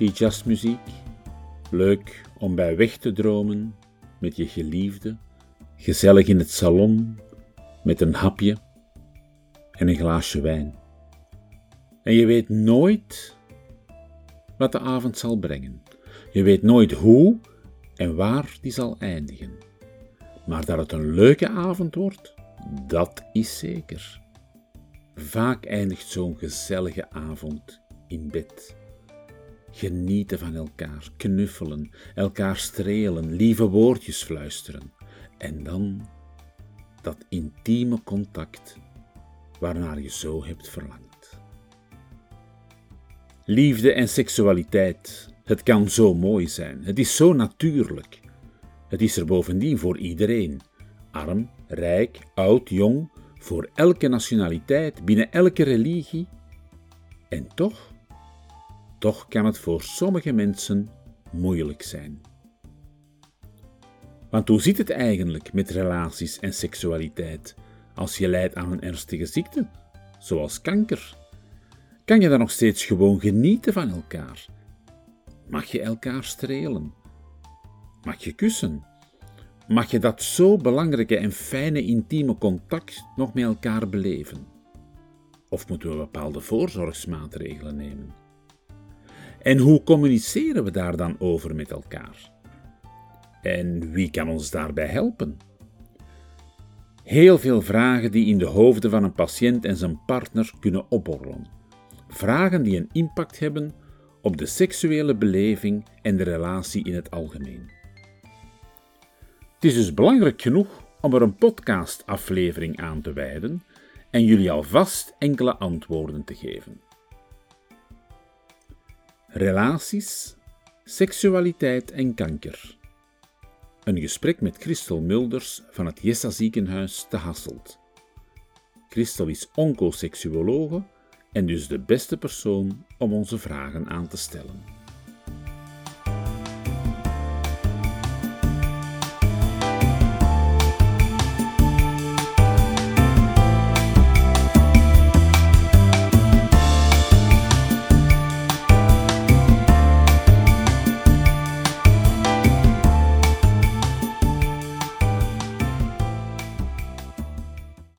Die jazzmuziek. Leuk om bij weg te dromen met je geliefde, gezellig in het salon met een hapje en een glaasje wijn. En je weet nooit wat de avond zal brengen. Je weet nooit hoe en waar die zal eindigen. Maar dat het een leuke avond wordt, dat is zeker. Vaak eindigt zo'n gezellige avond in bed. Genieten van elkaar, knuffelen, elkaar strelen, lieve woordjes fluisteren. En dan dat intieme contact waarnaar je zo hebt verlangd. Liefde en seksualiteit, het kan zo mooi zijn, het is zo natuurlijk. Het is er bovendien voor iedereen, arm, rijk, oud, jong, voor elke nationaliteit, binnen elke religie. En toch toch kan het voor sommige mensen moeilijk zijn. Want hoe zit het eigenlijk met relaties en seksualiteit als je lijdt aan een ernstige ziekte, zoals kanker? Kan je dan nog steeds gewoon genieten van elkaar? Mag je elkaar strelen? Mag je kussen? Mag je dat zo belangrijke en fijne intieme contact nog met elkaar beleven? Of moeten we bepaalde voorzorgsmaatregelen nemen? En hoe communiceren we daar dan over met elkaar? En wie kan ons daarbij helpen? Heel veel vragen die in de hoofden van een patiënt en zijn partner kunnen opborrelen. Vragen die een impact hebben op de seksuele beleving en de relatie in het algemeen. Het is dus belangrijk genoeg om er een podcastaflevering aan te wijden en jullie alvast enkele antwoorden te geven relaties, seksualiteit en kanker. Een gesprek met Christel Mulders van het Jessa ziekenhuis te Hasselt. Christel is oncoseksuologe en dus de beste persoon om onze vragen aan te stellen.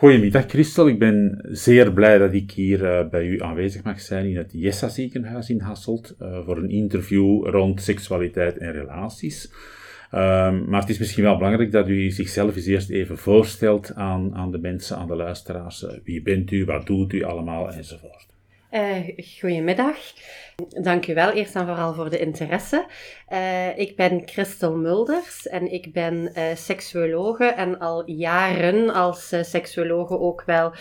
Goedemiddag Christel, ik ben zeer blij dat ik hier uh, bij u aanwezig mag zijn in het Jessa ziekenhuis in Hasselt uh, voor een interview rond seksualiteit en relaties. Uh, maar het is misschien wel belangrijk dat u zichzelf eens eerst even voorstelt aan, aan de mensen, aan de luisteraars. Eh, wie bent u, wat doet u allemaal enzovoort. Goedemiddag. Dank u wel eerst en vooral voor de interesse. Uh, ik ben Christel Mulders en ik ben uh, seksuologe en al jaren als uh, seksuologe ook wel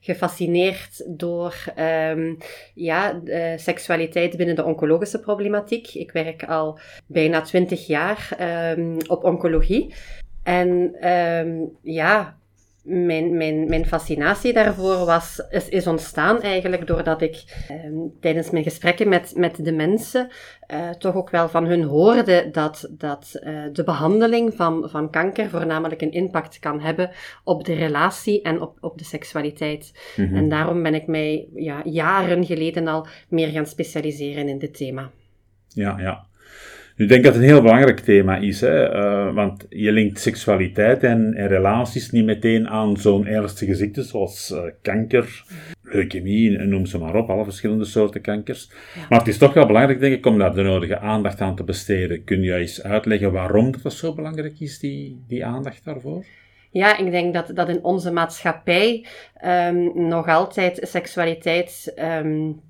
gefascineerd door um, ja, seksualiteit binnen de oncologische problematiek. Ik werk al bijna twintig jaar um, op oncologie. En um, ja, mijn, mijn, mijn fascinatie daarvoor was, is, is ontstaan eigenlijk doordat ik eh, tijdens mijn gesprekken met, met de mensen eh, toch ook wel van hun hoorde dat, dat uh, de behandeling van, van kanker voornamelijk een impact kan hebben op de relatie en op, op de seksualiteit. Mhm. En daarom ben ik mij ja, jaren geleden al meer gaan specialiseren in dit thema. Ja, ja. Nu denk ik dat het een heel belangrijk thema is, hè? Uh, want je linkt seksualiteit en, en, relaties niet meteen aan zo'n ernstige ziekte zoals uh, kanker, leukemie, noem ze maar op, alle verschillende soorten kankers. Maar het is toch wel belangrijk, denk ik, om daar de nodige aandacht aan te besteden. Kun je eens uitleggen waarom dat zo belangrijk is, die, die aandacht daarvoor? Ja, ik denk dat, dat in onze maatschappij um, nog altijd seksualiteit um,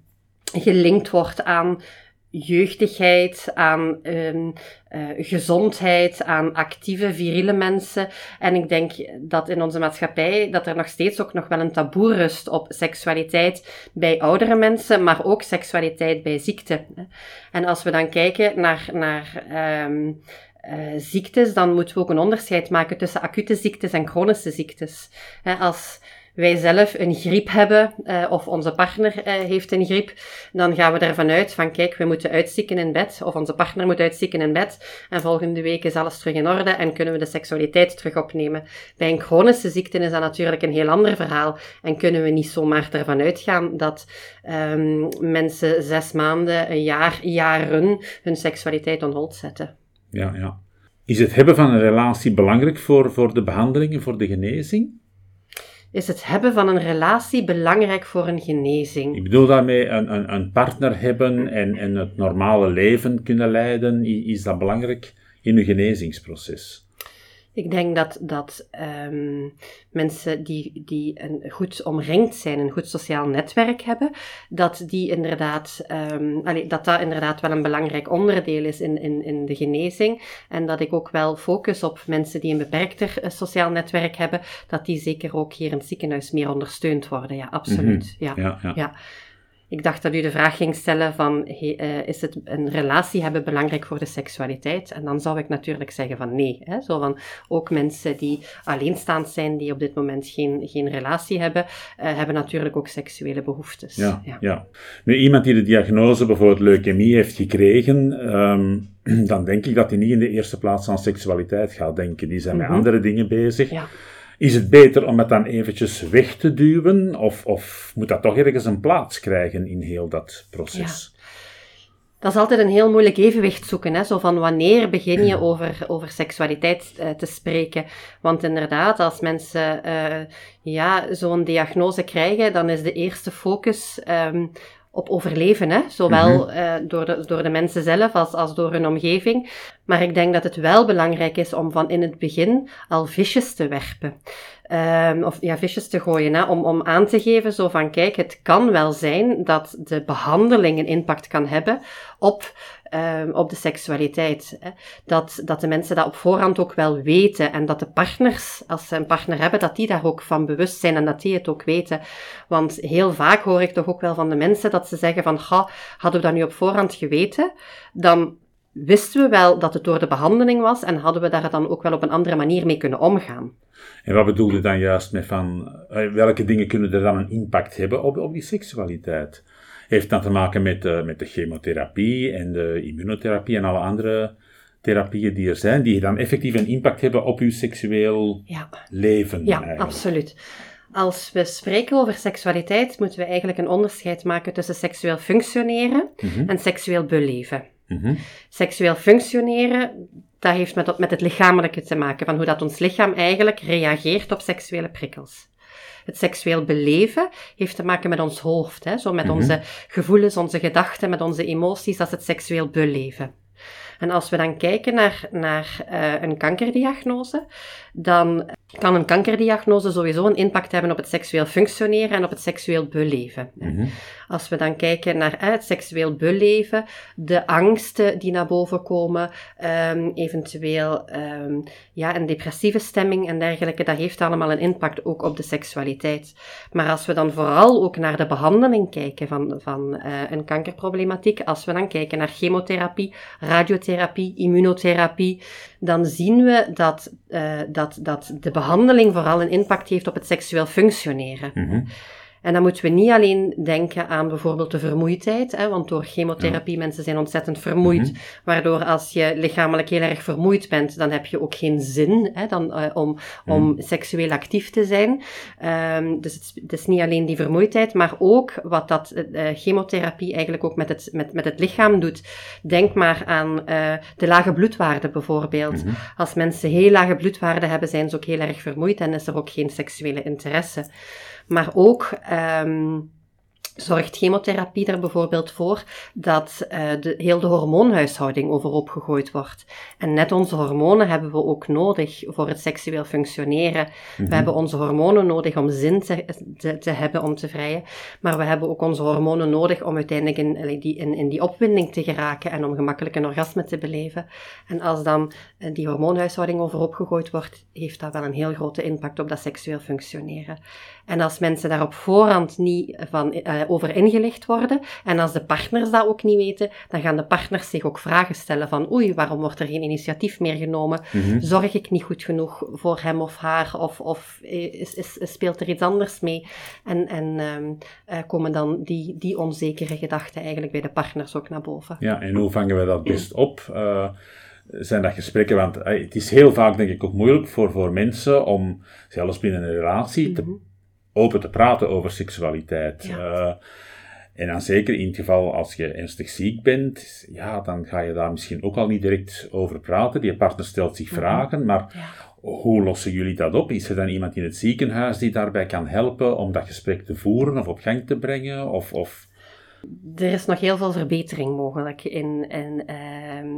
gelinkt wordt aan jeugdigheid, aan um, uh, gezondheid, aan actieve, viriele mensen. En ik denk dat in onze maatschappij dat er nog steeds ook nog wel een taboe rust op seksualiteit bij oudere mensen, maar ook seksualiteit bij ziekte. En als we dan kijken naar, naar um, ziektes, dan moeten we ook een onderscheid maken tussen acute ziektes en chronische ziektes. Als wij zelf een griep hebben, uh, of onze partner uh, heeft een griep, dan gaan we ervan uit van kijk, we moeten uitzieken in bed, of onze partner moet uitzieken in bed, en volgende week is alles terug in orde en kunnen we de seksualiteit terug opnemen. Bij een chronische ziekte is dat natuurlijk een heel ander verhaal, en kunnen we niet zomaar ervan uitgaan dat um, mensen zes maanden, een jaar, jaren hun seksualiteit on hold zetten. Ja, ja. Is het hebben van een relatie belangrijk voor, voor de behandeling en voor de genezing? Is het hebben van een relatie belangrijk voor een genezing. Ik bedoel daarmee een, een, een partner hebben en, het normale leven kunnen leiden. Is dat belangrijk in uw genezingsproces? Ik denk dat, dat um, mensen die, die een goed omringd zijn, een goed sociaal netwerk hebben, dat die inderdaad, um, allee, dat dat inderdaad wel een belangrijk onderdeel is in, in, in de genezing. En dat ik ook wel focus op mensen die een beperkter uh, sociaal netwerk hebben, dat die zeker ook hier in het ziekenhuis meer ondersteund worden. Ja, absoluut. Mm -hmm. ja, ja. ja. Ik dacht dat u de vraag ging stellen van, uh, is het een relatie hebben belangrijk voor de seksualiteit? En dan zou ik natuurlijk zeggen van nee. Hè? Zo van, ook mensen die alleenstaand zijn, die op dit moment geen, geen relatie hebben, uh, hebben natuurlijk ook seksuele behoeftes. Ja, ja, ja. Nu, iemand die de diagnose bijvoorbeeld leukemie heeft gekregen, um, dan denk ik dat hij niet in de eerste plaats aan seksualiteit gaat denken. Die zijn met mm -hmm. andere dingen bezig. Ja. Is het beter om het dan eventjes weg te duwen? Of, of moet dat toch ergens een plaats krijgen in heel dat proces? Ja. Dat is altijd een heel moeilijk evenwicht zoeken. Hè? Zo van wanneer begin je over, over seksualiteit uh, te spreken? Want inderdaad, als mensen uh, ja, zo'n diagnose krijgen, dan is de eerste focus um, op overleven. Hè? Zowel mm -hmm. uh, door, de, door de mensen zelf als, als door hun omgeving. Maar ik denk dat het wel belangrijk is om van in het begin al visjes te werpen. Um, of ja, visjes te gooien, hè? Om, om aan te geven zo van kijk, het kan wel zijn dat de behandeling een impact kan hebben op um, op de seksualiteit. Hè. Dat, dat de mensen dat op voorhand ook wel weten en dat de partners, als ze een partner hebben, dat die daar ook van bewust zijn en dat die het ook weten. Want heel vaak hoor ik toch ook wel van de mensen dat ze zeggen van, ga, hadden we dat nu op voorhand geweten, dan wisten we wel dat het door de behandeling was en hadden we daar dan ook wel op een andere manier mee kunnen omgaan. En wat bedoelde dan juist met van, eh, welke dingen kunnen er dan een impact hebben op, op die seksualiteit? heeft dan te maken met, uh, met de chemotherapie en de immunotherapie en alle andere therapieën die er zijn, die dan effectief een impact hebben op uw seksueel ja. leven. Ja, absoluut. Als we spreken over seksualiteit, moeten we eigenlijk een onderscheid maken tussen seksueel functioneren mm -hmm. en seksueel beleven. Mm -hmm. Seksueel functioneren, dat heeft met, met het lichamelijke te maken, van hoe dat ons lichaam eigenlijk reageert op seksuele prikkels. Het seksueel beleven heeft te maken met ons hoofd, hè? zo met mm -hmm. onze gevoelens, onze gedachten, met onze emoties, dat is het seksueel beleven. En als we dan kijken naar, naar uh, een kankerdiagnose, dan kan een kankerdiagnose sowieso een impact hebben op het seksueel functioneren en op het seksueel beleven. Mm -hmm. Als we dan kijken naar het seksueel beleven, de angsten die naar boven komen, um, eventueel um, ja, een depressieve stemming en dergelijke, dat heeft allemaal een impact ook op de seksualiteit. Maar als we dan vooral ook naar de behandeling kijken van, van uh, een kankerproblematiek, als we dan kijken naar chemotherapie, radiotherapie, immunotherapie, dan zien we dat, uh, dat, dat de behandeling vooral een impact heeft op het seksueel functioneren. -hmm. En dan moeten we niet alleen denken aan bijvoorbeeld de vermoeidheid, hè, want door chemotherapie mensen zijn ontzettend vermoeid, Mhm. waardoor als je lichamelijk heel erg vermoeid bent, dan heb je ook geen zin hè, dan, eh, om, om Mhm. seksueel actief te zijn. Ehm, dus het, is- het is niet alleen die vermoeidheid, maar ook wat dat eh, chemotherapie eigenlijk ook met het, met, met het lichaam doet. Denk maar aan eh, de lage bloedwaarden bijvoorbeeld. Mhm. Als mensen heel lage bloedwaarden hebben, zijn ze ook heel erg vermoeid en is er ook geen seksuele interesse. Maar ook ehm, zorgt chemotherapie er bijvoorbeeld voor dat eh, de, heel de hormoonhuishouding overhoop gegooid wordt. En net onze hormonen hebben we ook nodig voor het seksueel functioneren. Mhm. We hebben onze hormonen nodig om zin te, te, te hebben om te vrijen, maar we hebben ook onze hormonen nodig om uiteindelijk in, die, in, in die opwinding te geraken en om gemakkelijk een orgasme te beleven. En als dan eh, die hormoonhuishouding overhoop gegooid wordt, heeft dat wel een heel grote impact op dat seksueel functioneren. En als mensen daar op voorhand niet van, eh, over ingelicht worden, en als de partners dat ook niet weten, dan gaan de partners zich ook vragen stellen van oei, waarom wordt er geen initiatief meer genomen? Mhm. Zorg ik niet goed genoeg voor hem of haar? Of, of is, is, speelt er iets anders mee? En, en ehm, eh, komen dan die, die onzekere gedachten eigenlijk bij de partners ook naar boven? Ja, en hoe vangen we dat best op? Eh, zijn dat gesprekken? Want eh, het is heel vaak, denk ik, ook moeilijk voor, voor mensen om, zelfs binnen een relatie, te, open te praten over seksualiteit. Ja. Eh, en dan zeker in het geval als je ernstig ziek bent, ja, dan ga je daar misschien ook al niet direct over praten. Die partner stelt zich vragen, maar Ja. hoe lossen jullie dat op? Is er dan iemand in het ziekenhuis die daarbij kan helpen om dat gesprek te voeren of op gang te brengen? Of, of... Er is nog heel veel verbetering mogelijk in, in, ehm,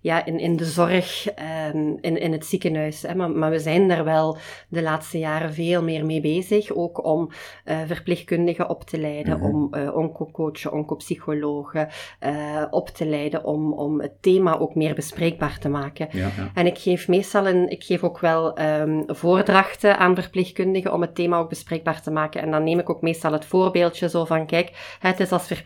ja, in, in de zorg, ehm, in, in het ziekenhuis. Hè. Maar, maar we zijn daar wel de laatste jaren veel meer mee bezig. Ook om eh, verpleegkundigen op te leiden, Mhm. om eh oncocoachen, oncopsychologen eh, op te leiden, om, om het thema ook meer bespreekbaar te maken. Ja, ja. En ik geef meestal een, ik geef ook wel ehm, voordrachten aan verpleegkundigen om het thema ook bespreekbaar te maken. En dan neem ik ook meestal het voorbeeldje zo van, kijk, het is als verpleegkundige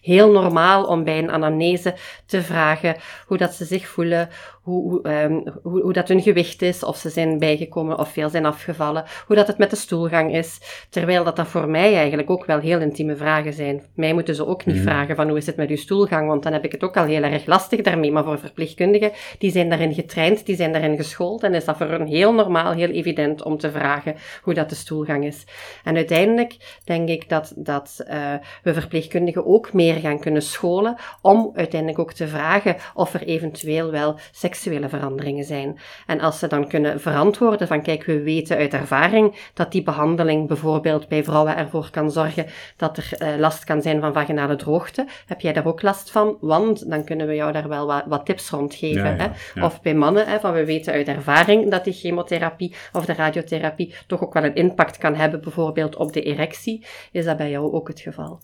heel normaal om bij een anamnese te vragen hoe dat ze zich voelen, hoe, hoe, ehm, hoe, hoe dat hun gewicht is, of ze zijn bijgekomen of veel zijn afgevallen, hoe dat het met de stoelgang is. Terwijl dat dat voor mij eigenlijk ook wel heel intieme vragen zijn. Mij moeten ze ook niet Mhm. vragen van hoe is het met uw stoelgang, want dan heb ik het ook al heel erg lastig daarmee. Maar voor verpleegkundigen, die zijn daarin getraind, die zijn daarin geschoold en is dat voor hen heel normaal, heel evident om te vragen hoe dat de stoelgang is. En uiteindelijk denk ik dat, dat eh, we verpleegkundigen ook meer gaan kunnen scholen om uiteindelijk ook te vragen of er eventueel wel seksuele veranderingen zijn. En als ze dan kunnen verantwoorden van kijk, we weten uit ervaring dat die behandeling bijvoorbeeld bij vrouwen ervoor kan zorgen dat er eh, last kan zijn van vaginale droogte. Heb jij daar ook last van? Want dan kunnen we jou daar wel wat, wat tips rond geven. Ja, ja, hè? ja. Of bij mannen, hè, van we weten uit ervaring dat die chemotherapie of de radiotherapie toch ook wel een impact kan hebben, bijvoorbeeld op de erectie. Is dat bij jou ook het geval?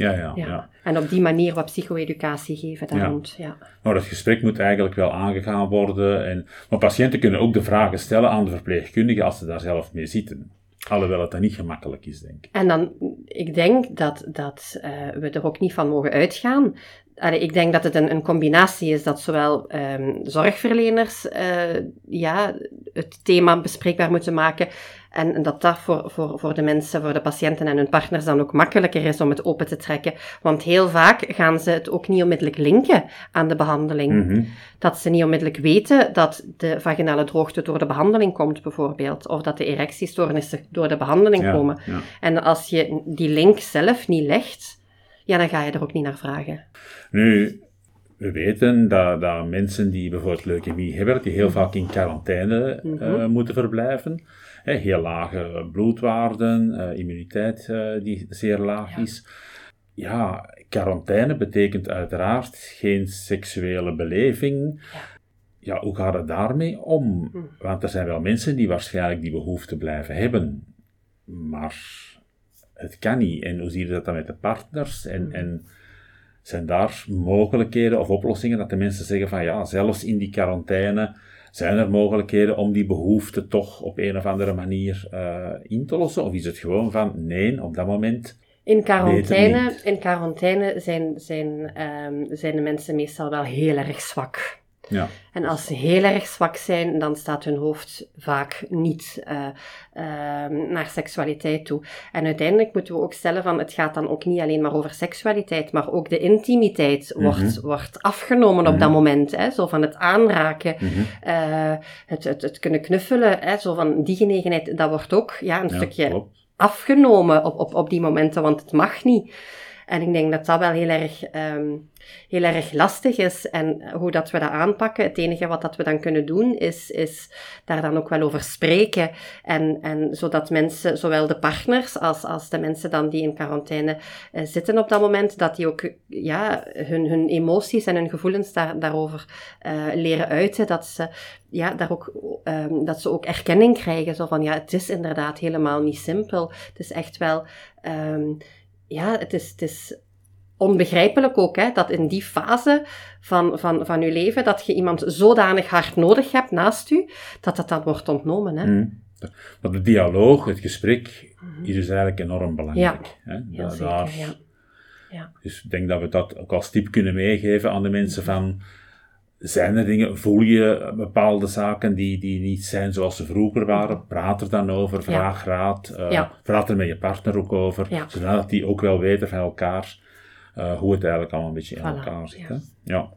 Ja, ja, Ja. ja. En op die manier wat psycho-educatie geven daar Ja. rond. Ja. Maar het gesprek moet eigenlijk wel aangegaan worden. En, maar patiënten kunnen ook de vragen stellen aan de verpleegkundige als ze daar zelf mee zitten. Alhoewel het dan niet gemakkelijk is, denk ik. En dan, ik denk dat, dat eh, we er ook niet van mogen uitgaan. Allee, ik denk dat het een, een combinatie is dat zowel ehm, zorgverleners eh, ja, het thema bespreekbaar moeten maken. En, en dat dat voor, voor, voor de mensen, voor de patiënten en hun partners dan ook makkelijker is om het open te trekken. Want heel vaak gaan ze het ook niet onmiddellijk linken aan de behandeling. Mhm. Dat ze niet onmiddellijk weten dat de vaginale droogte door de behandeling komt, bijvoorbeeld. Of dat de erectiestoornissen door de behandeling Ja, komen. ja. En als je die link zelf niet legt, ja, dan ga je er ook niet naar vragen. Nu, we weten dat, dat mensen die bijvoorbeeld leukemie hebben, die heel vaak in quarantaine eh, Mhm. moeten verblijven. Heel lage bloedwaarden, eh, immuniteit eh, die zeer laag Ja. is. Ja, quarantaine betekent uiteraard geen seksuele beleving. Ja. Ja, hoe gaat het daarmee om? Mhm. Want er zijn wel mensen die waarschijnlijk die behoefte blijven hebben. Maar het kan niet. En hoe zie je dat dan met de partners? En, Mhm. en zijn daar mogelijkheden of oplossingen dat de mensen zeggen van ja, zelfs in die quarantaine zijn er mogelijkheden om die behoefte toch op een of andere manier eh, in te lossen? Of is het gewoon van nee, op dat moment In quarantaine, in quarantaine zijn, zijn, ehm, zijn de mensen meestal wel heel erg zwak. Ja. En als ze heel erg zwak zijn, dan staat hun hoofd vaak niet uh, uh, naar seksualiteit toe. En uiteindelijk moeten we ook stellen van, het gaat dan ook niet alleen maar over seksualiteit, maar ook de intimiteit Mhm. wordt, wordt afgenomen op dat moment. Hè? Zo van het aanraken, Mhm. uh, het, het, het kunnen knuffelen, hè? zo van die genegenheid, dat wordt ook ja, een Ja, stukje klopt. afgenomen op, op, op die momenten, want het mag niet. En ik denk dat dat wel heel erg, um, heel erg lastig is. En hoe dat we dat aanpakken, het enige wat dat we dan kunnen doen, is, is daar dan ook wel over spreken. En, en zodat mensen, zowel de partners als, als de mensen dan die in quarantaine uh, zitten op dat moment, dat die ook ja, hun, hun emoties en hun gevoelens daar, daarover uh, leren uiten. Dat ze, ja, daar ook, um, dat ze ook erkenning krijgen. Zo van, ja, het is inderdaad helemaal niet simpel. Het is echt wel... Um, ja, het is, het is onbegrijpelijk ook, hè, dat in die fase van, van, van je leven, dat je iemand zodanig hard nodig hebt naast u, dat dat dan wordt ontnomen. Hè. Mm. Maar de dialoog, het gesprek, hier is eigenlijk enorm belangrijk. Ja, hè? heel Da- zeker, daar- ja. ja. Dus ik denk dat we dat ook als tip kunnen meegeven aan de mensen van... Zijn er dingen, voel je bepaalde zaken die, die niet zijn zoals ze vroeger waren? Praat er dan over, vraag raad. eh. Praat er met je partner ook over. Zodat die ook wel weten van elkaar eh, hoe het eigenlijk allemaal een beetje in Voilà, elkaar zit. ja. Hè? Ja.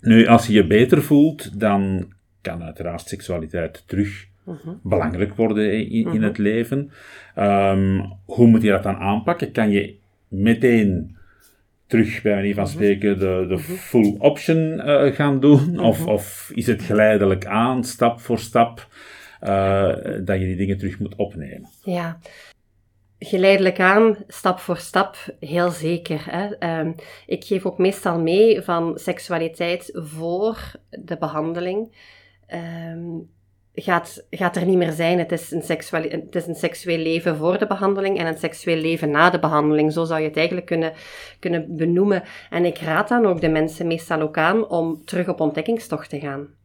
Nu, als je je beter voelt, dan kan uiteraard seksualiteit terug Mhm. belangrijk worden in, in het leven. Ehm, hoe moet je dat dan aanpakken? Kan je meteen terug, bij manier van Mhm. spreken, de, de full option eh, gaan doen? Of, of is het geleidelijk aan, stap voor stap, eh, dat je die dingen terug moet opnemen? Ja, geleidelijk aan, stap voor stap, heel zeker. Hè. Ehm, ik geef ook meestal mee van seksualiteit voor de behandeling. Ehm, gaat, gaat er niet meer zijn. Het is, een seksuele, het is een seksueel leven voor de behandeling en een seksueel leven na de behandeling. Zo zou je het eigenlijk kunnen, kunnen benoemen. En ik raad dan ook de mensen meestal ook aan om terug op ontdekkingstocht te gaan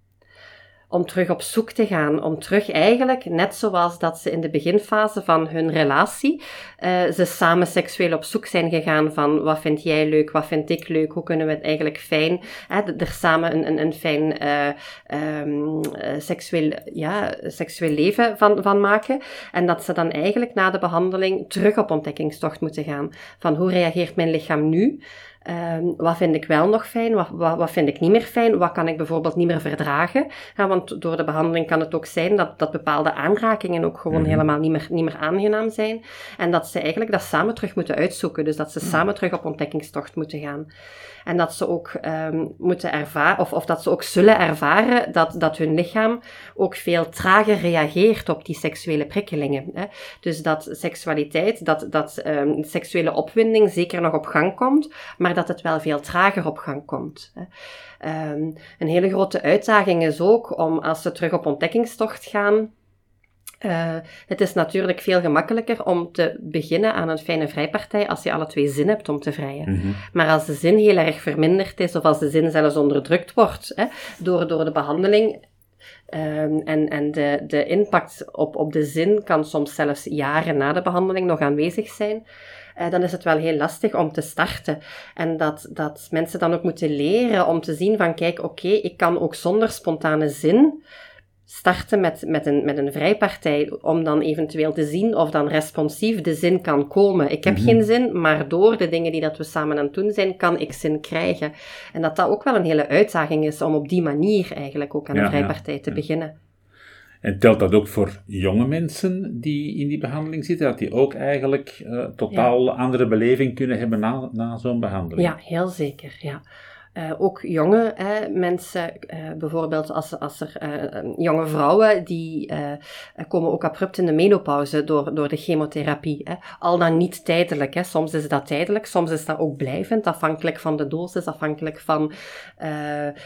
om terug op zoek te gaan, om terug eigenlijk, net zoals dat ze in de beginfase van hun relatie, uh, ze samen seksueel op zoek zijn gegaan van wat vind jij leuk, wat vind ik leuk, hoe kunnen we het eigenlijk fijn, hè, er samen een, een, een fijn uh, seksueel, ja, seksueel leven van, van maken. En dat ze dan eigenlijk na de behandeling terug op ontdekkingstocht moeten gaan. Van hoe reageert mijn lichaam nu? Um, wat vind ik wel nog fijn? Wat, wat, wat, vind ik niet meer fijn? Wat kan ik bijvoorbeeld niet meer verdragen? Ja, want door de behandeling kan het ook zijn dat, dat bepaalde aanrakingen ook gewoon Mhm. helemaal niet meer, niet meer aangenaam zijn. En dat ze eigenlijk dat samen terug moeten uitzoeken. Dus dat ze samen terug op ontdekkingstocht moeten gaan. En dat ze ook um, moeten ervaren, of, of dat ze ook zullen ervaren, dat, dat hun lichaam ook veel trager reageert op die seksuele prikkelingen. Hè. Dus dat seksualiteit, dat, dat um, seksuele opwinding zeker nog op gang komt, maar dat het wel veel trager op gang komt. Hè. Um, een hele grote uitdaging is ook om, als ze terug op ontdekkingstocht gaan, uh, het is natuurlijk veel gemakkelijker om te beginnen aan een fijne vrijpartij als je alle twee zin hebt om te vrijen. Mhm. Maar als de zin heel erg verminderd is, of als de zin zelfs onderdrukt wordt hè, door, door de behandeling, um, en, en de, de impact op, op de zin kan soms zelfs jaren na de behandeling nog aanwezig zijn, uh, dan is het wel heel lastig om te starten. En dat, dat mensen dan ook moeten leren om te zien van, kijk, oké, okay, ik kan ook zonder spontane zin starten met, met, een, met een vrijpartij, om dan eventueel te zien of dan responsief de zin kan komen. Ik heb Mhm. geen zin, maar door de dingen die dat we samen aan het doen zijn, kan ik zin krijgen. En dat dat ook wel een hele uitdaging is om op die manier eigenlijk ook aan Ja, een ja, vrijpartij te ja. beginnen. En telt dat ook voor jonge mensen die in die behandeling zitten, dat die ook eigenlijk uh, totaal andere beleving kunnen hebben na, na zo'n behandeling? Ja, heel zeker, ja. Uh, ook jonge hè, mensen, uh, bijvoorbeeld als, als er uh, jonge vrouwen, die komen ook abrupt in de menopauze door, door de chemotherapie. Hè. Al dan niet tijdelijk. Hè. Soms is dat tijdelijk, soms is dat ook blijvend, afhankelijk van de dosis, afhankelijk van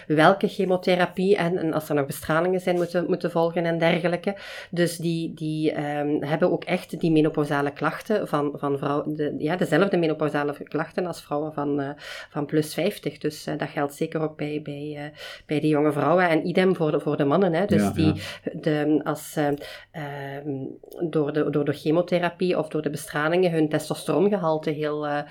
welke chemotherapie en, en, als er nog bestralingen zijn moeten, moeten volgen en dergelijke. Dus die, die um, hebben ook echt die menopausale klachten van, van vrouwen, de, ja, dezelfde menopausale klachten als vrouwen van, van plus 50. Dus dat geldt zeker ook bij, bij, uh, bij die jonge vrouwen. En idem voor de, voor de mannen. Hè. Dus Ja, die, ja. De, als uh, uh, door, de, door de chemotherapie of door de bestralingen hun testosterongehalte heel uh,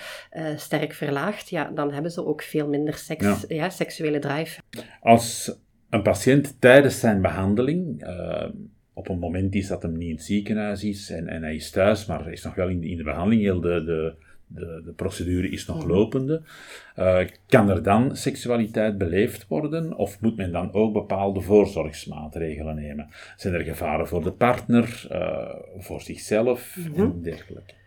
sterk verlaagt, ja, dan hebben ze ook veel minder seks, Ja. seksuele drive. Als een patiënt tijdens zijn behandeling, op een moment is dat hem niet in het ziekenhuis is en, en hij is thuis, maar is nog wel in de, in de behandeling, heel de, de, de, de procedure is nog lopende. Uh, kan er dan seksualiteit beleefd worden of moet men dan ook bepaalde voorzorgsmaatregelen nemen? Zijn er gevaren voor de partner, uh, voor zichzelf en dergelijke?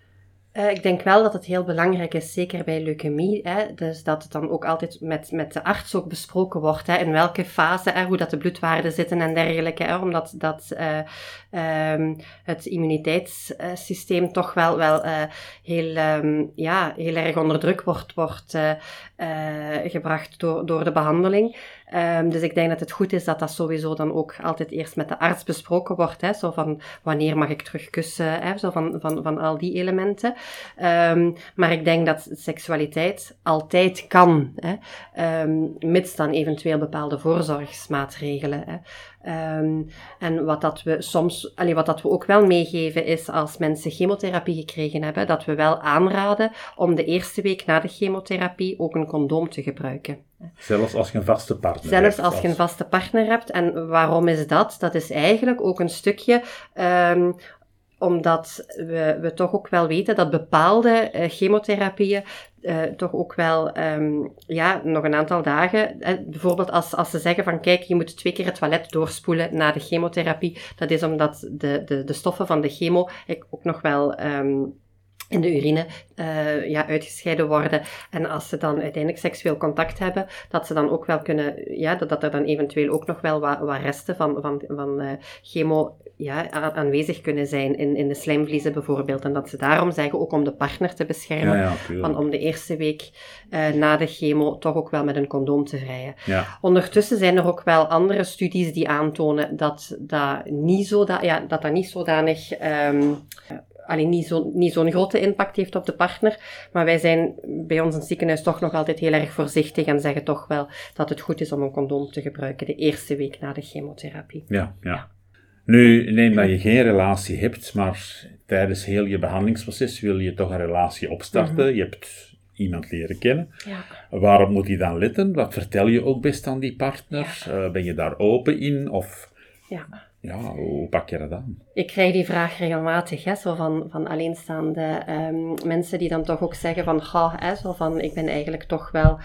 Uh, ik denk wel dat het heel belangrijk is, zeker bij leukemie, hè, dus dat het dan ook altijd met, met de arts ook besproken wordt, hè, in welke fase, hè, hoe dat de bloedwaarden zitten en dergelijke, hè, omdat dat, uh, um, het immuniteitssysteem toch wel, wel uh, heel, um, ja, heel erg onder druk wordt, wordt gebracht door, door de behandeling. Um, dus ik denk dat het goed is dat dat sowieso dan ook altijd eerst met de arts besproken wordt. Hè, zo van wanneer mag ik terug kussen, hè, zo van, van, van al die elementen. Um, maar ik denk dat seksualiteit altijd kan, hè, um, mits dan eventueel bepaalde voorzorgsmaatregelen. Hè. Um, en wat dat we soms, allee, wat dat we ook wel meegeven is als mensen chemotherapie gekregen hebben, dat we wel aanraden om de eerste week na de chemotherapie ook een condoom te gebruiken. Zelfs als je een vaste partner Zelfs hebt. Zelfs als je een vaste partner hebt. En waarom is dat? Dat is eigenlijk ook een stukje um, omdat we, we toch ook wel weten dat bepaalde uh, chemotherapieën uh, toch ook wel, um, ja, nog een aantal dagen. Uh, bijvoorbeeld als, als ze zeggen van, kijk, je moet twee keer het toilet doorspoelen na de chemotherapie. Dat is omdat de, de, de stoffen van de chemo ook nog wel um, in de urine uh, ja, uitgescheiden worden. En als ze dan uiteindelijk seksueel contact hebben, dat ze dan ook wel kunnen, ja, dat, dat er dan eventueel ook nog wel wat, wat resten van, van, van uh, chemo ja, aanwezig kunnen zijn in, in de slijmvliezen bijvoorbeeld. En dat ze daarom zeggen, ook om de partner te beschermen, ja, van om de eerste week uh, na de chemo toch ook wel met een condoom te vrijen. Ja. Ondertussen zijn er ook wel andere studies die aantonen dat dat niet, zo dat, ja, dat, dat niet zodanig um, alleen niet zo'n niet zo'n grote impact heeft op de partner. Maar wij zijn bij ons in het ziekenhuis toch nog altijd heel erg voorzichtig en zeggen toch wel dat het goed is om een condoom te gebruiken de eerste week na de chemotherapie. Ja, ja. Nu, neem dat je geen relatie hebt, maar tijdens heel je behandelingsproces wil je toch een relatie opstarten. Mhm. Je hebt iemand leren kennen. Ja. Waarop moet je dan letten? Wat vertel je ook best aan die partner? Uh, ben je daar open in? Of... Ja. Ja, hoe pak je dat aan? Ik krijg die vraag regelmatig, hè, zo van, van alleenstaande um, mensen die dan toch ook zeggen van, ga, hè, zo van, ik ben eigenlijk toch wel,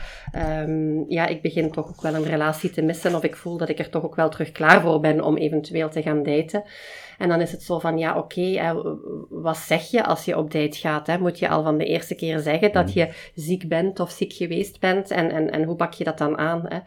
um, ja, ik begin toch ook wel een relatie te missen, of ik voel dat ik er toch ook wel terug klaar voor ben om eventueel te gaan daten. En dan is het zo van, ja, oké, okay, wat zeg je als je op date gaat? Hè? Moet je al van de eerste keer zeggen dat mhm. je ziek bent of ziek geweest bent? En, en, en hoe pak je dat dan aan? Hè?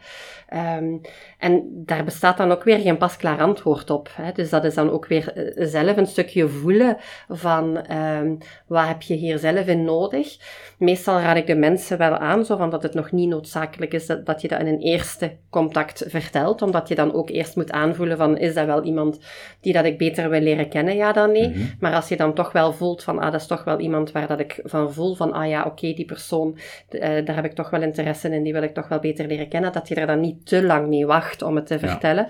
Um, en daar bestaat dan ook weer geen pasklaar antwoord op. Hè? Dus dat is dan ook weer eh, zelf een stukje voelen van, um, wat heb je hier zelf in nodig? Meestal raad ik de mensen wel aan, zo van dat het nog niet noodzakelijk is dat, dat je dat in een eerste contact vertelt, omdat je dan ook eerst moet aanvoelen van, is dat wel iemand die dat ik beter wil leren kennen, ja dan nee. Mhm. Maar als je dan toch wel voelt van, ah, dat is toch wel iemand waar dat ik van voel van, ah ja, oké, die persoon, uh, daar heb ik toch wel interesse in, die wil ik toch wel beter leren kennen, dat je er dan niet te lang mee wacht om het te vertellen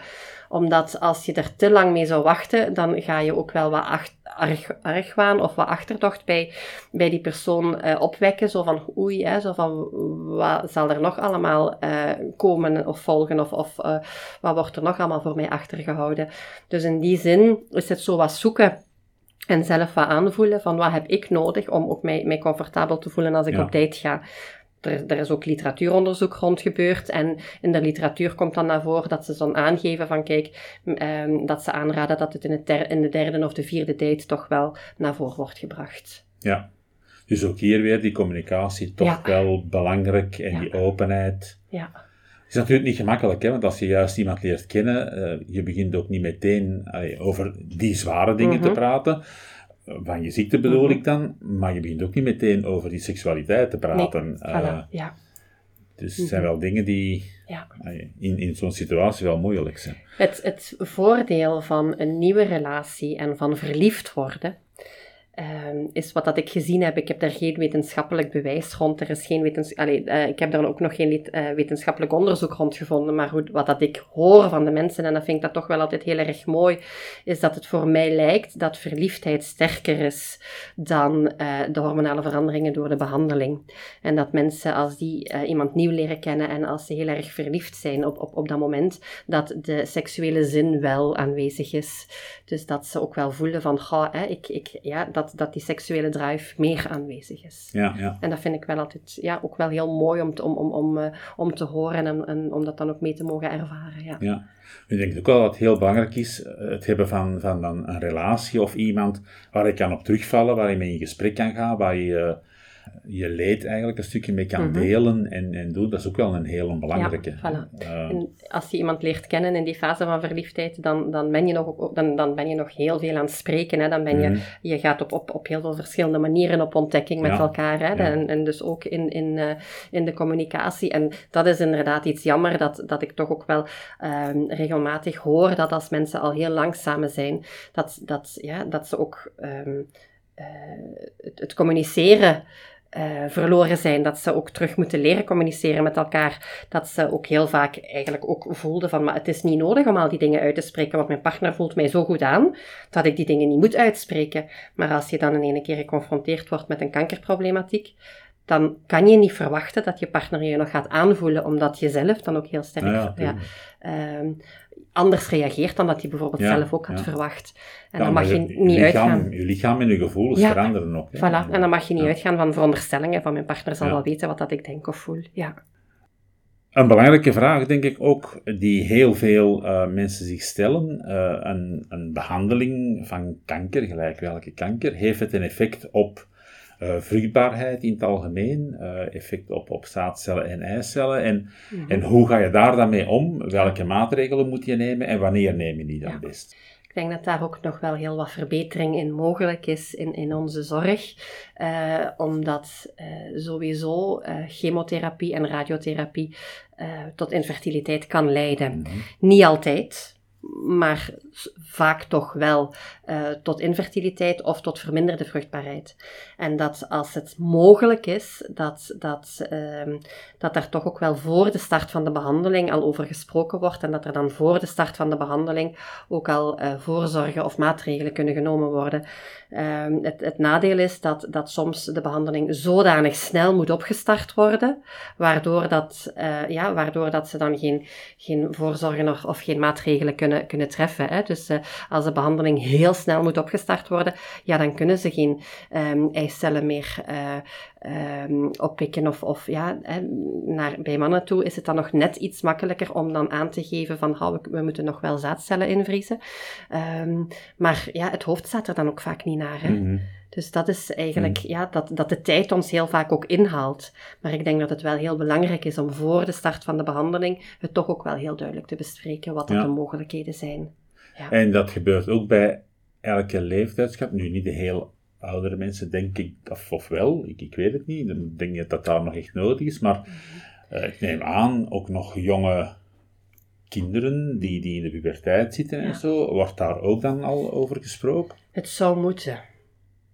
omdat als je er te lang mee zou wachten, dan ga je ook wel wat acht, arg, argwaan of wat achterdocht bij, bij die persoon uh, opwekken. Zo van oei, hè, zo van wat zal er nog allemaal uh, komen of volgen of, of uh, wat wordt er nog allemaal voor mij achtergehouden. Dus in die zin is het zo wat zoeken en zelf wat aanvoelen van wat heb ik nodig om ook mij, mij comfortabel te voelen als ik op date ga. Er, er, is ook literatuuronderzoek rond gebeurd en in de literatuur komt dan naar voren dat ze dan aangeven van kijk, um, dat ze aanraden dat het in, het in de derde of de vierde date toch wel naar voren wordt gebracht. Ja, dus ook hier weer die communicatie toch wel belangrijk en die openheid. Ja. Het is natuurlijk niet gemakkelijk, hè, want als je juist iemand leert kennen, uh, je begint ook niet meteen over die zware dingen mm -hmm. te mhm. praten van je ziekte bedoel mhm. ik dan, maar je begint ook niet meteen over die seksualiteit te praten. Nee, uh, ja. Dus het zijn mhm. wel dingen die ja. in, in zo'n situatie wel moeilijk zijn. Het, het voordeel van een nieuwe relatie en van verliefd worden ehm, is wat dat ik gezien heb. Ik heb daar geen wetenschappelijk bewijs rond. Er is geen wetens uh, ik heb daar ook nog geen uh, wetenschappelijk onderzoek rond gevonden. Maar wat dat ik hoor van de mensen, en dat vind ik dat toch wel altijd heel erg mooi, is dat het voor mij lijkt dat verliefdheid sterker is dan uh, de hormonale veranderingen door de behandeling. En dat mensen, als die iemand nieuw leren kennen en als ze heel erg verliefd zijn op, op, op dat moment, dat de seksuele zin wel aanwezig is. Dus dat ze ook wel voelen van, ga, ik, ik, ja, dat, dat die seksuele drive meer aanwezig is. Ja, ja. En dat vind ik wel altijd ja, ook wel heel mooi om te, om, om, om, uh, om te horen en, en om dat dan ook mee te mogen ervaren. Ja. ja. Ik denk ook wel dat het heel belangrijk is, eh, het hebben van, van een, een relatie of iemand waar je kan op terugvallen, waar je mee in gesprek kan gaan, waar je je leed eigenlijk een stukje mee kan mhm. delen en, en doen, dat is ook wel een heel belangrijke. Ja, voilà. Uh, als je iemand leert kennen in die fase van verliefdheid, dan, dan, ben, je nog, dan, dan ben je nog heel veel aan het spreken. Hè? Dan ben je, mhm. je gaat op, op, op heel veel verschillende manieren op ontdekking met elkaar. Hè? En, en dus ook in, in, uh, in de communicatie. En dat is inderdaad iets jammer, dat, dat ik toch ook wel um, regelmatig hoor dat als mensen al heel lang samen zijn, dat, dat, ja, dat ze ook um, uh, het, het communiceren uh, verloren zijn. Dat ze ook terug moeten leren communiceren met elkaar. Dat ze ook heel vaak eigenlijk ook voelden van, maar het is niet nodig om al die dingen uit te spreken, want mijn partner voelt mij zo goed aan, dat ik die dingen niet moet uitspreken. Maar als je dan in ene keer geconfronteerd wordt met een kankerproblematiek, dan kan je niet verwachten dat je partner je nog gaat aanvoelen, omdat je zelf dan ook heel sterk ja, ja, anders reageert dan dat hij bijvoorbeeld zelf ook had verwacht. En dan mag je, niet lichaam, uitgaan. Je lichaam en je gevoelens veranderen ook. Voilà, en dan mag je niet uitgaan van veronderstellingen van mijn partner zal wel weten wat dat ik denk of voel. Ja. Een belangrijke vraag, denk ik ook, die heel veel uh, mensen zich stellen. Uh, een, een, behandeling van kanker, gelijk welke kanker, heeft het een effect op uh, vruchtbaarheid in het algemeen, uh, effect op, op zaadcellen en eicellen. En, mm-hmm. en hoe ga je daar dan mee om? Welke maatregelen moet je nemen en wanneer neem je die dan ja. best? Ik denk dat daar ook nog wel heel wat verbetering in mogelijk is in, in onze zorg. Uh, omdat sowieso chemotherapie en radiotherapie tot infertiliteit kan leiden. Mm-hmm. Niet altijd, maar vaak toch wel uh, tot infertiliteit of tot verminderde vruchtbaarheid. En dat als het mogelijk is, dat, dat, uh, dat er toch ook wel voor de start van de behandeling al over gesproken wordt en dat er dan voor de start van de behandeling ook al uh, voorzorgen of maatregelen kunnen genomen worden. Uh, het, het nadeel is dat, dat soms de behandeling zodanig snel moet opgestart worden, waardoor dat, uh, ja, waardoor dat ze dan geen, geen voorzorgen of, of geen maatregelen kunnen, kunnen treffen. Hè. Dus uh, als de behandeling heel snel moet opgestart worden, ja, dan kunnen ze geen um, eicellen meer um, oppikken. Of, of ja, hè, naar, bij mannen toe is het dan nog net iets makkelijker om dan aan te geven van, oh, we, we moeten nog wel zaadcellen invriezen. Um, maar ja, het hoofd staat er dan ook vaak niet naar. Hè. Mm -hmm. Dus dat is eigenlijk, mm. ja, dat, dat de tijd ons heel vaak ook inhaalt. Maar ik denk dat het wel heel belangrijk is om voor de start van de behandeling het toch ook wel heel duidelijk te bespreken wat ja. de mogelijkheden zijn. Ja. En dat gebeurt ook bij elke leeftijdsgroep. Nu, niet de heel oudere mensen, denk ik, of, of wel, ik, ik weet het niet. Dan denk je dat dat nog echt nodig is. Maar uh, ik neem aan, ook nog jonge kinderen die, die in de puberteit zitten ja. en zo, wordt daar ook dan al over gesproken? Het zou moeten.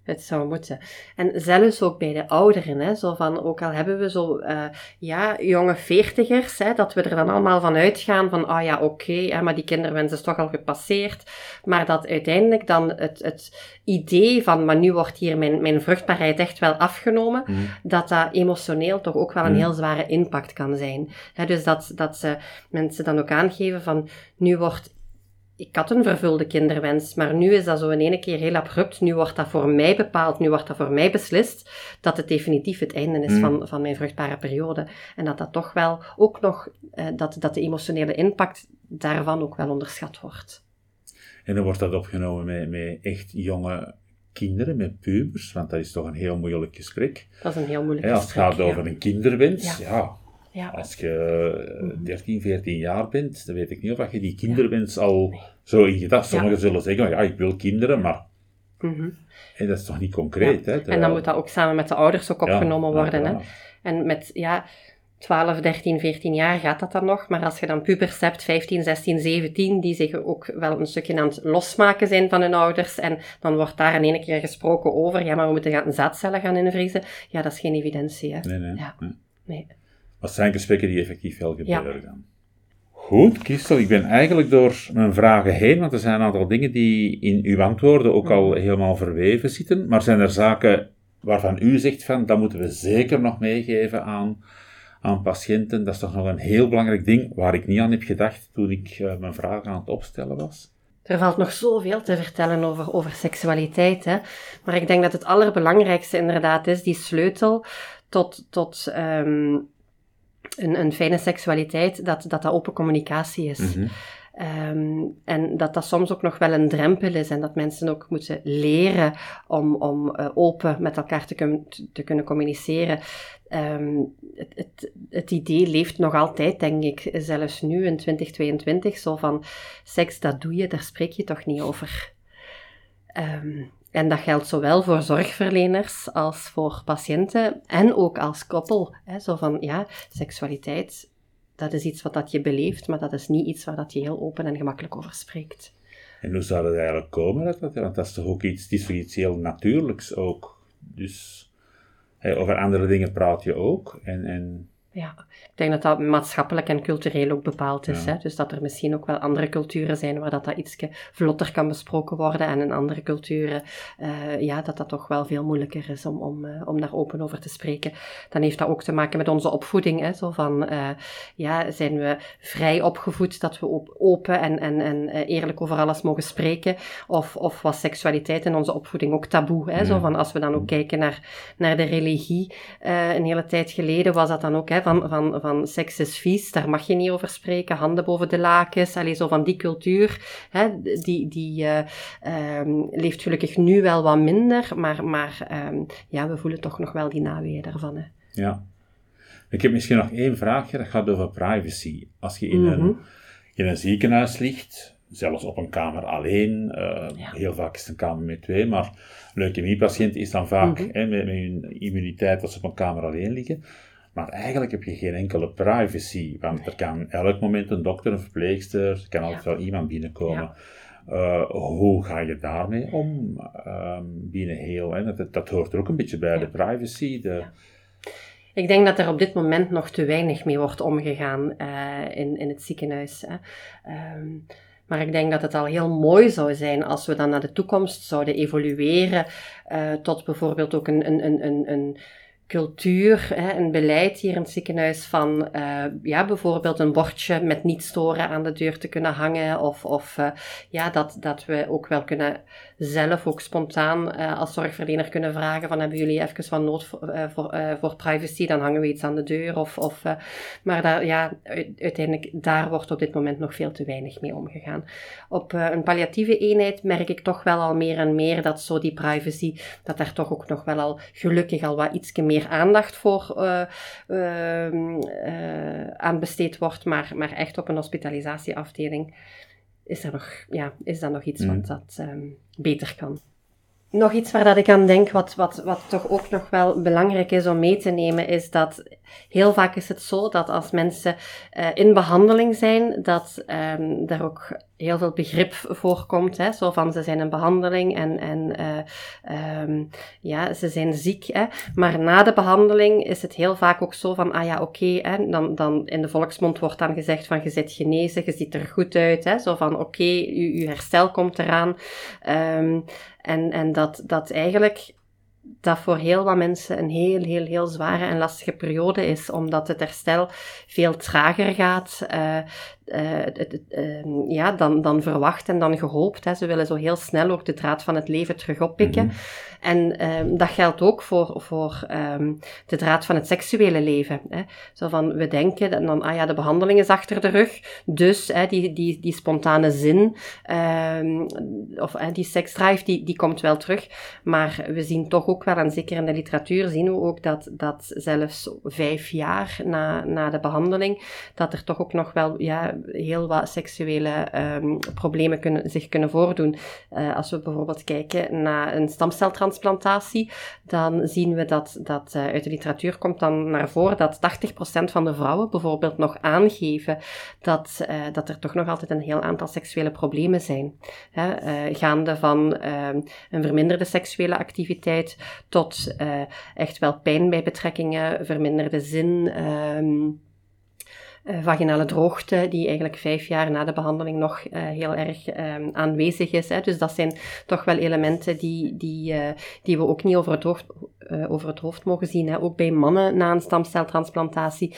Het zou moeten. En zelfs ook bij de ouderen, hè, zo van, ook al hebben we zo, uh, ja, jonge veertigers, hè, dat we er dan allemaal van uitgaan van, ah oh ja, oké, okay, maar die kinderwens is toch al gepasseerd. Maar dat uiteindelijk dan het, het idee van, maar nu wordt hier mijn, mijn vruchtbaarheid echt wel afgenomen, mm. dat dat emotioneel toch ook wel een mm. heel zware impact kan zijn. Hè, dus dat, dat ze mensen dan ook aangeven van, nu wordt ik had een vervulde kinderwens, maar nu is dat zo in ene keer heel abrupt. Nu wordt dat voor mij bepaald, nu wordt dat voor mij beslist, dat het definitief het einde is mm. van, van mijn vruchtbare periode. En dat dat toch wel ook nog, eh, dat, dat de emotionele impact daarvan ook wel onderschat wordt. En dan wordt dat opgenomen met, met echt jonge kinderen, met pubers, want dat is toch een heel moeilijk gesprek. Dat is een heel moeilijk He, als gesprek. Als het gaat over een kinderwens, ja. ja. Ja. Als je 13, 14 jaar bent, dan weet ik niet of je die kinderwens al nee. zo in gedacht. Sommigen zullen zeggen, ja, ik wil kinderen, maar mm -hmm. hey, dat is toch niet concreet. Hè, en dan moet dat ook samen met de ouders ook opgenomen worden. Hè? En met, ja, 12, 13, 14 jaar gaat dat dan nog. Maar als je dan pubers hebt, 15, 16, 17, die zich ook wel een stukje aan het losmaken zijn van hun ouders. En dan wordt daar in één keer gesproken over, ja, maar we moeten gaan zaadcellen gaan invriezen. Ja, dat is geen evidentie. Hè? Nee, nee. Ja. nee. Nee. Dat zijn gesprekken die effectief wel gebeuren dan. Goed, Christel, ik ben eigenlijk door mijn vragen heen, want er zijn een aantal dingen die in uw antwoorden ook al helemaal verweven zitten. Maar zijn er zaken waarvan u zegt van, dat moeten we zeker nog meegeven aan, aan patiënten? Dat is toch nog een heel belangrijk ding waar ik niet aan heb gedacht toen ik eh, mijn vragen aan het opstellen was. Er valt nog zoveel te vertellen over, over seksualiteit. Hè? Maar ik denk dat het allerbelangrijkste inderdaad is die sleutel tot, tot ehm, een, een fijne seksualiteit, dat, dat dat open communicatie is. Mhm. Ehm, en dat dat soms ook nog wel een drempel is en dat mensen ook moeten leren om, om eh, open met elkaar te, kun- te kunnen communiceren. Ehm, het, het, het idee leeft nog altijd, denk ik, zelfs nu in 2022, zo van seks, dat doe je, daar spreek je toch niet over. Ehm, en dat geldt zowel voor zorgverleners als voor patiënten en ook als koppel. Hè, zo van, ja, seksualiteit, dat is iets wat dat je beleeft, maar dat is niet iets waar dat je heel open en gemakkelijk over spreekt. En hoe zou dat eigenlijk komen? Dat, want dat is toch ook iets, is toch iets heel natuurlijks ook. Dus over andere dingen praat je ook. En, en Ja, ik denk dat dat maatschappelijk en cultureel ook bepaald is. Ja. Hè? Dus dat er misschien ook wel andere culturen zijn waar dat, dat iets vlotter kan besproken worden. En in andere culturen, eh, ja, dat dat toch wel veel moeilijker is om, om, eh, om daar open over te spreken. Dan heeft dat ook te maken met onze opvoeding. Hè? Zo van, eh, ja, zijn we vrij opgevoed dat we op- open en, en, en eerlijk over alles mogen spreken? Of, of was seksualiteit in onze opvoeding ook taboe? Hè? Zo van, als we dan ook kijken naar, naar de religie, een hele tijd geleden was dat dan ook, hè, van, van, van seks is vies, daar mag je niet over spreken, handen boven de lakens, allee, zo van die cultuur, hè, die, die eh, ehm, leeft gelukkig nu wel wat minder, maar, maar ehm, ja, we voelen toch nog wel die naweeën daarvan. Hè. ja. Ik heb misschien nog één vraagje, dat gaat over privacy. Als je in, Mhm. een, in een ziekenhuis ligt, zelfs op een kamer alleen, eh, Ja. heel vaak is het een kamer met twee, maar leukemiepatiënt is dan vaak Mhm. hè, met, met hun immuniteit dat ze op een kamer alleen liggen. Maar eigenlijk heb je geen enkele privacy, want er kan elk moment een dokter, een verpleegster, er kan altijd Ja. wel iemand binnenkomen. Eh, hoe ga je daarmee om ehm, binnen heel, hè? Dat, dat hoort er ook een beetje bij, de privacy, de, Ik denk dat er op dit moment nog te weinig mee wordt omgegaan eh, in, in het ziekenhuis. Hè. Ehm, maar ik denk dat het al heel mooi zou zijn als we dan naar de toekomst zouden evolueren eh, tot bijvoorbeeld ook een, een, een, een, een cultuur, hè, een beleid hier in het ziekenhuis van eh, ja, bijvoorbeeld een bordje met niet storen aan de deur te kunnen hangen of, of eh, ja, dat, dat we ook wel kunnen zelf ook spontaan eh, als zorgverlener kunnen vragen van hebben jullie even van nood voor, voor, voor privacy, dan hangen we iets aan de deur of, of maar daar, ja, uiteindelijk daar wordt op dit moment nog veel te weinig mee omgegaan. Op een palliatieve eenheid merk ik toch wel al meer en meer dat zo die privacy, dat daar toch ook nog wel al gelukkig al wat iets meer aandacht voor eh, aan besteed wordt, maar, maar echt op een hospitalisatieafdeling is, er nog, ja, is dat nog iets wat dat ehm, beter kan. Nog iets waar dat ik aan denk, wat, wat, wat toch ook nog wel belangrijk is om mee te nemen, is dat heel vaak is het zo dat als mensen eh, in behandeling zijn, dat ehm er ook heel veel begrip voorkomt. Hè? Zo van ze zijn in behandeling en, en eh, ehm, ja, ze zijn ziek. Hè? Maar na de behandeling is het heel vaak ook zo van, ah ja, oké, dan, dan in de volksmond wordt dan gezegd van je zit genezen, je ziet er goed uit. Hè? Zo van, oké, je, je herstel komt eraan. Ehm, en, en dat, dat eigenlijk dat voor heel wat mensen een heel, heel, heel zware en lastige periode is, omdat het herstel veel trager gaat eh, eh, ehm, ja, dan, dan verwacht en dan gehoopt. Hè. Ze willen zo heel snel ook de draad van het leven terug oppikken. Mhm. En ehm, dat geldt ook voor, voor ehm, de draad van het seksuele leven. Hè. Zo van, we denken, dat dan, ah ja, de behandeling is achter de rug, dus hè, die, die, die spontane zin, of hè, die seksdrive, die, die komt wel terug. Maar we zien toch ook ook wel, en zeker in de literatuur zien we ook dat, dat zelfs vijf jaar na, na de behandeling, dat er toch ook nog wel ja, heel wat seksuele um, problemen kunnen, zich kunnen voordoen. Uh, als we bijvoorbeeld kijken naar een stamceltransplantatie, dan zien we dat, dat uh, uit de literatuur komt dan naar voren dat 80% van de vrouwen bijvoorbeeld nog aangeven dat, uh, dat er toch nog altijd een heel aantal seksuele problemen zijn. Hè, gaande van ehm, een verminderde seksuele activiteit tot uh, echt wel pijn bij betrekkingen, verminderde zin, uh, vaginale droogte, die eigenlijk vijf jaar na de behandeling nog uh, heel erg um, aanwezig is. Dus dat zijn toch wel elementen die, die, uh, die we ook niet over het hoofd, over het hoofd mogen zien. Ook bij mannen na een stamceltransplantatie.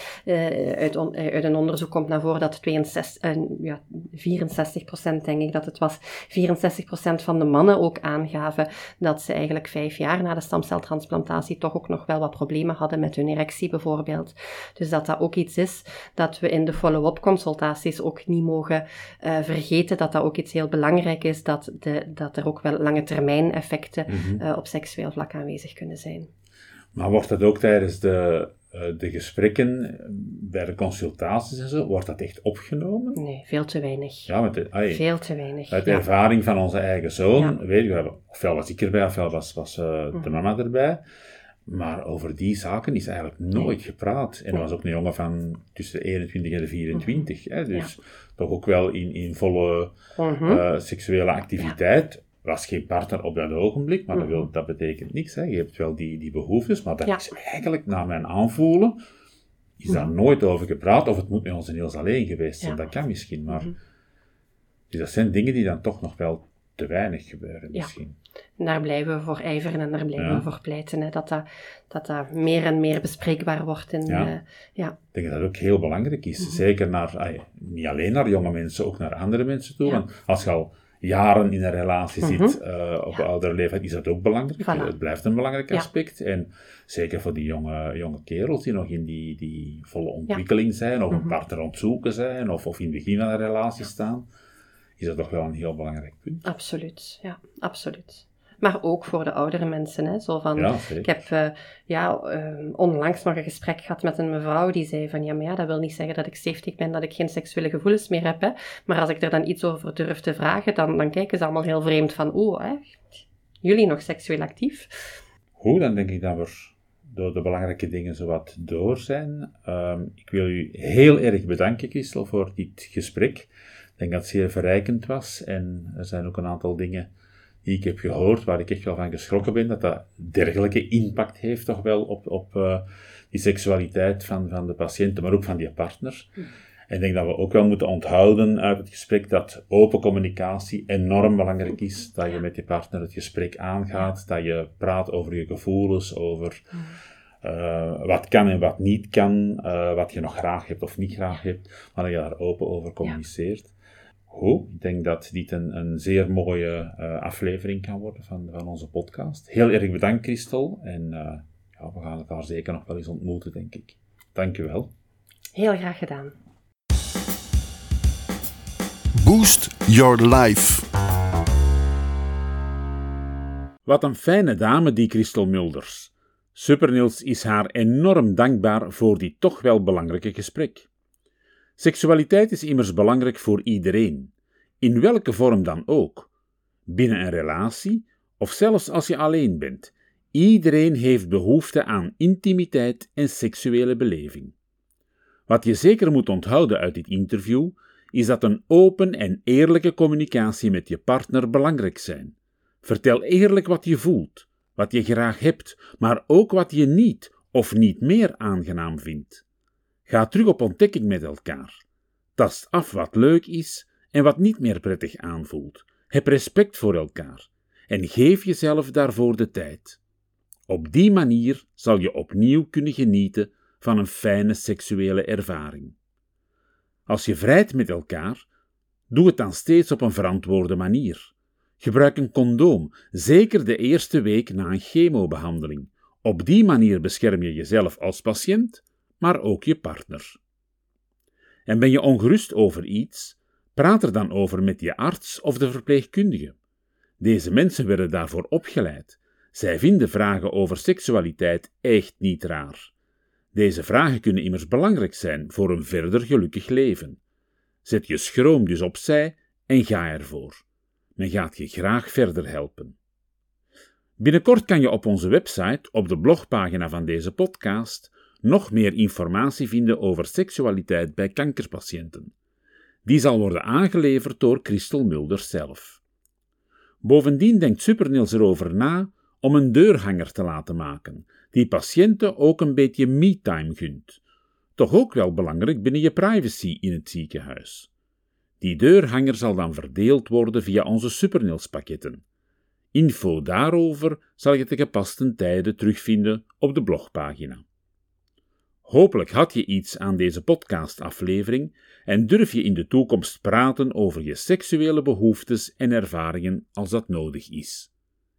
uit, uit een onderzoek komt naar voren dat 62, ja, 64 procent, denk ik dat het was, 64 procent van de mannen ook aangaven dat ze eigenlijk vijf jaar na de stamceltransplantatie toch ook nog wel wat problemen hadden met hun erectie bijvoorbeeld. Dus dat dat ook iets is dat we in de follow-up consultaties ook niet mogen uh, vergeten dat dat ook iets heel belangrijk is, dat, de, dat er ook wel lange termijn effecten mm uh, op seksueel vlak aanwezig kunnen zijn. Maar wordt dat ook tijdens de, uh, de gesprekken, bij de consultaties en zo, wordt dat echt opgenomen? Nee, veel te weinig. Ja, met de, veel te weinig. Uit de ja. ervaring van onze eigen zoon, ja. weet je, ofwel was ik erbij, ofwel was, was de mm. mama erbij. Maar over die zaken is eigenlijk nooit gepraat. En er was ook een jongen van tussen de 21 en de 24. Hè, dus ja. toch ook wel in, in volle uh, seksuele activiteit. Ja. Was geen partner op dat ogenblik, maar dat, wil, dat betekent niks. Hè. Je hebt wel die, die behoeftes, maar dat is eigenlijk, naar mijn aanvoelen, is daar nooit over gepraat. Of het moet met ons Niels alleen geweest zijn. Dat kan misschien, maar... Dus dat zijn dingen die dan toch nog wel te weinig gebeuren misschien. En daar blijven we voor ijveren en daar blijven ja. we voor pleiten. Hè, dat, dat, dat dat meer en meer bespreekbaar wordt. In, ja. Uh, ja. Ik denk dat dat ook heel belangrijk is. Mm -hmm. Zeker naar, ay, niet alleen naar jonge mensen, ook naar andere mensen toe. Want als je al jaren in een relatie mm -hmm. zit uh, op ja. oudere leeftijd, is dat ook belangrijk. Voilà. Het blijft een belangrijk aspect. En zeker voor die jonge, jonge kerels die nog in die, die volle ontwikkeling zijn, of mm -hmm. een partner aan het zoeken zijn, of, of in het begin van een relatie staan is dat toch wel een heel belangrijk punt. Absoluut, ja, absoluut. Maar ook voor de oudere mensen. Hè? Zo van, ja, ik heb uh, ja, uh, onlangs nog een gesprek gehad met een mevrouw die zei van ja, maar ja, dat wil niet zeggen dat ik 70 ben, dat ik geen seksuele gevoelens meer heb. Hè? Maar als ik er dan iets over durf te vragen, dan, dan kijken ze allemaal heel vreemd van oh, hè, jullie nog seksueel actief? Goed, dan denk ik dat we door de belangrijke dingen zowat door zijn. Um, ik wil u heel erg bedanken, Christel, voor dit gesprek. Ik denk dat het zeer verrijkend was en er zijn ook een aantal dingen die ik heb gehoord waar ik echt wel van geschrokken ben, dat dat dergelijke impact heeft toch wel op, op uh, die seksualiteit van, van de patiënten, maar ook van die partner. Mm. En ik denk dat we ook wel moeten onthouden uit het gesprek dat open communicatie enorm belangrijk is. Dat je met je partner het gesprek aangaat, dat je praat over je gevoelens, over uh, wat kan en wat niet kan, uh, wat je nog graag hebt of niet graag hebt, maar dat je daar open over communiceert. Ik denk dat dit een, een zeer mooie uh, aflevering kan worden van, van onze podcast. Heel erg bedankt, Christel. En uh, ja, we gaan elkaar zeker nog wel eens ontmoeten, denk ik. Dank je wel. Heel graag gedaan. Boost Your Life. Wat een fijne dame, die Christel Mulders. Superniels is haar enorm dankbaar voor die toch wel belangrijke gesprek. Seksualiteit is immers belangrijk voor iedereen, in welke vorm dan ook. Binnen een relatie of zelfs als je alleen bent. Iedereen heeft behoefte aan intimiteit en seksuele beleving. Wat je zeker moet onthouden uit dit interview is dat een open en eerlijke communicatie met je partner belangrijk zijn. Vertel eerlijk wat je voelt, wat je graag hebt, maar ook wat je niet of niet meer aangenaam vindt. Ga terug op ontdekking met elkaar. Tast af wat leuk is en wat niet meer prettig aanvoelt. Heb respect voor elkaar en geef jezelf daarvoor de tijd. Op die manier zal je opnieuw kunnen genieten van een fijne seksuele ervaring. Als je vrijt met elkaar, doe het dan steeds op een verantwoorde manier. Gebruik een condoom, zeker de eerste week na een chemobehandeling. Op die manier bescherm je jezelf als patiënt maar ook je partner. En ben je ongerust over iets? Praat er dan over met je arts of de verpleegkundige. Deze mensen werden daarvoor opgeleid. Zij vinden vragen over seksualiteit echt niet raar. Deze vragen kunnen immers belangrijk zijn voor een verder gelukkig leven. Zet je schroom dus opzij en ga ervoor. Men gaat je graag verder helpen. Binnenkort kan je op onze website, op de blogpagina van deze podcast, nog meer informatie vinden over seksualiteit bij kankerpatiënten. Die zal worden aangeleverd door Christel Mulder zelf. Bovendien denkt Supernils erover na om een deurhanger te laten maken, die patiënten ook een beetje me-time gunt. Toch ook wel belangrijk binnen je privacy in het ziekenhuis. Die deurhanger zal dan verdeeld worden via onze Supernils pakketten. Info daarover zal je te gepaste tijden terugvinden op de blogpagina. Hopelijk had je iets aan deze podcastaflevering en durf je in de toekomst praten over je seksuele behoeftes en ervaringen als dat nodig is.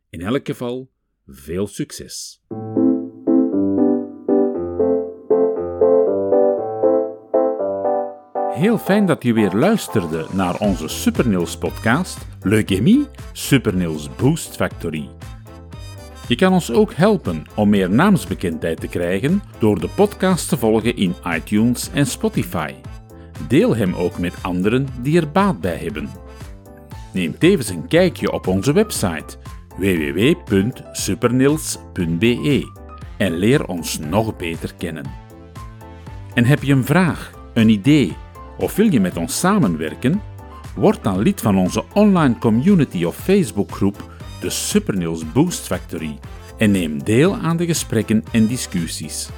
In elk geval, veel succes! Heel fijn dat je weer luisterde naar onze Supernils podcast Leukemie Supernils Boost Factory. Je kan ons ook helpen om meer naamsbekendheid te krijgen door de podcast te volgen in iTunes en Spotify. Deel hem ook met anderen die er baat bij hebben. Neem tevens een kijkje op onze website www.supernils.be en leer ons nog beter kennen. En heb je een vraag, een idee of wil je met ons samenwerken? Word dan lid van onze online community of Facebookgroep, de Supernils Boost Factory, en neem deel aan de gesprekken en discussies.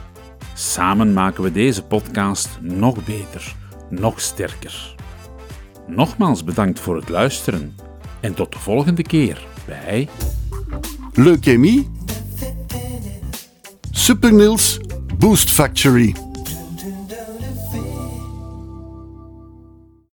Samen maken we deze podcast nog beter, nog sterker. Nogmaals bedankt voor het luisteren en tot de volgende keer bij Leukemie. Supernils Boost Factory.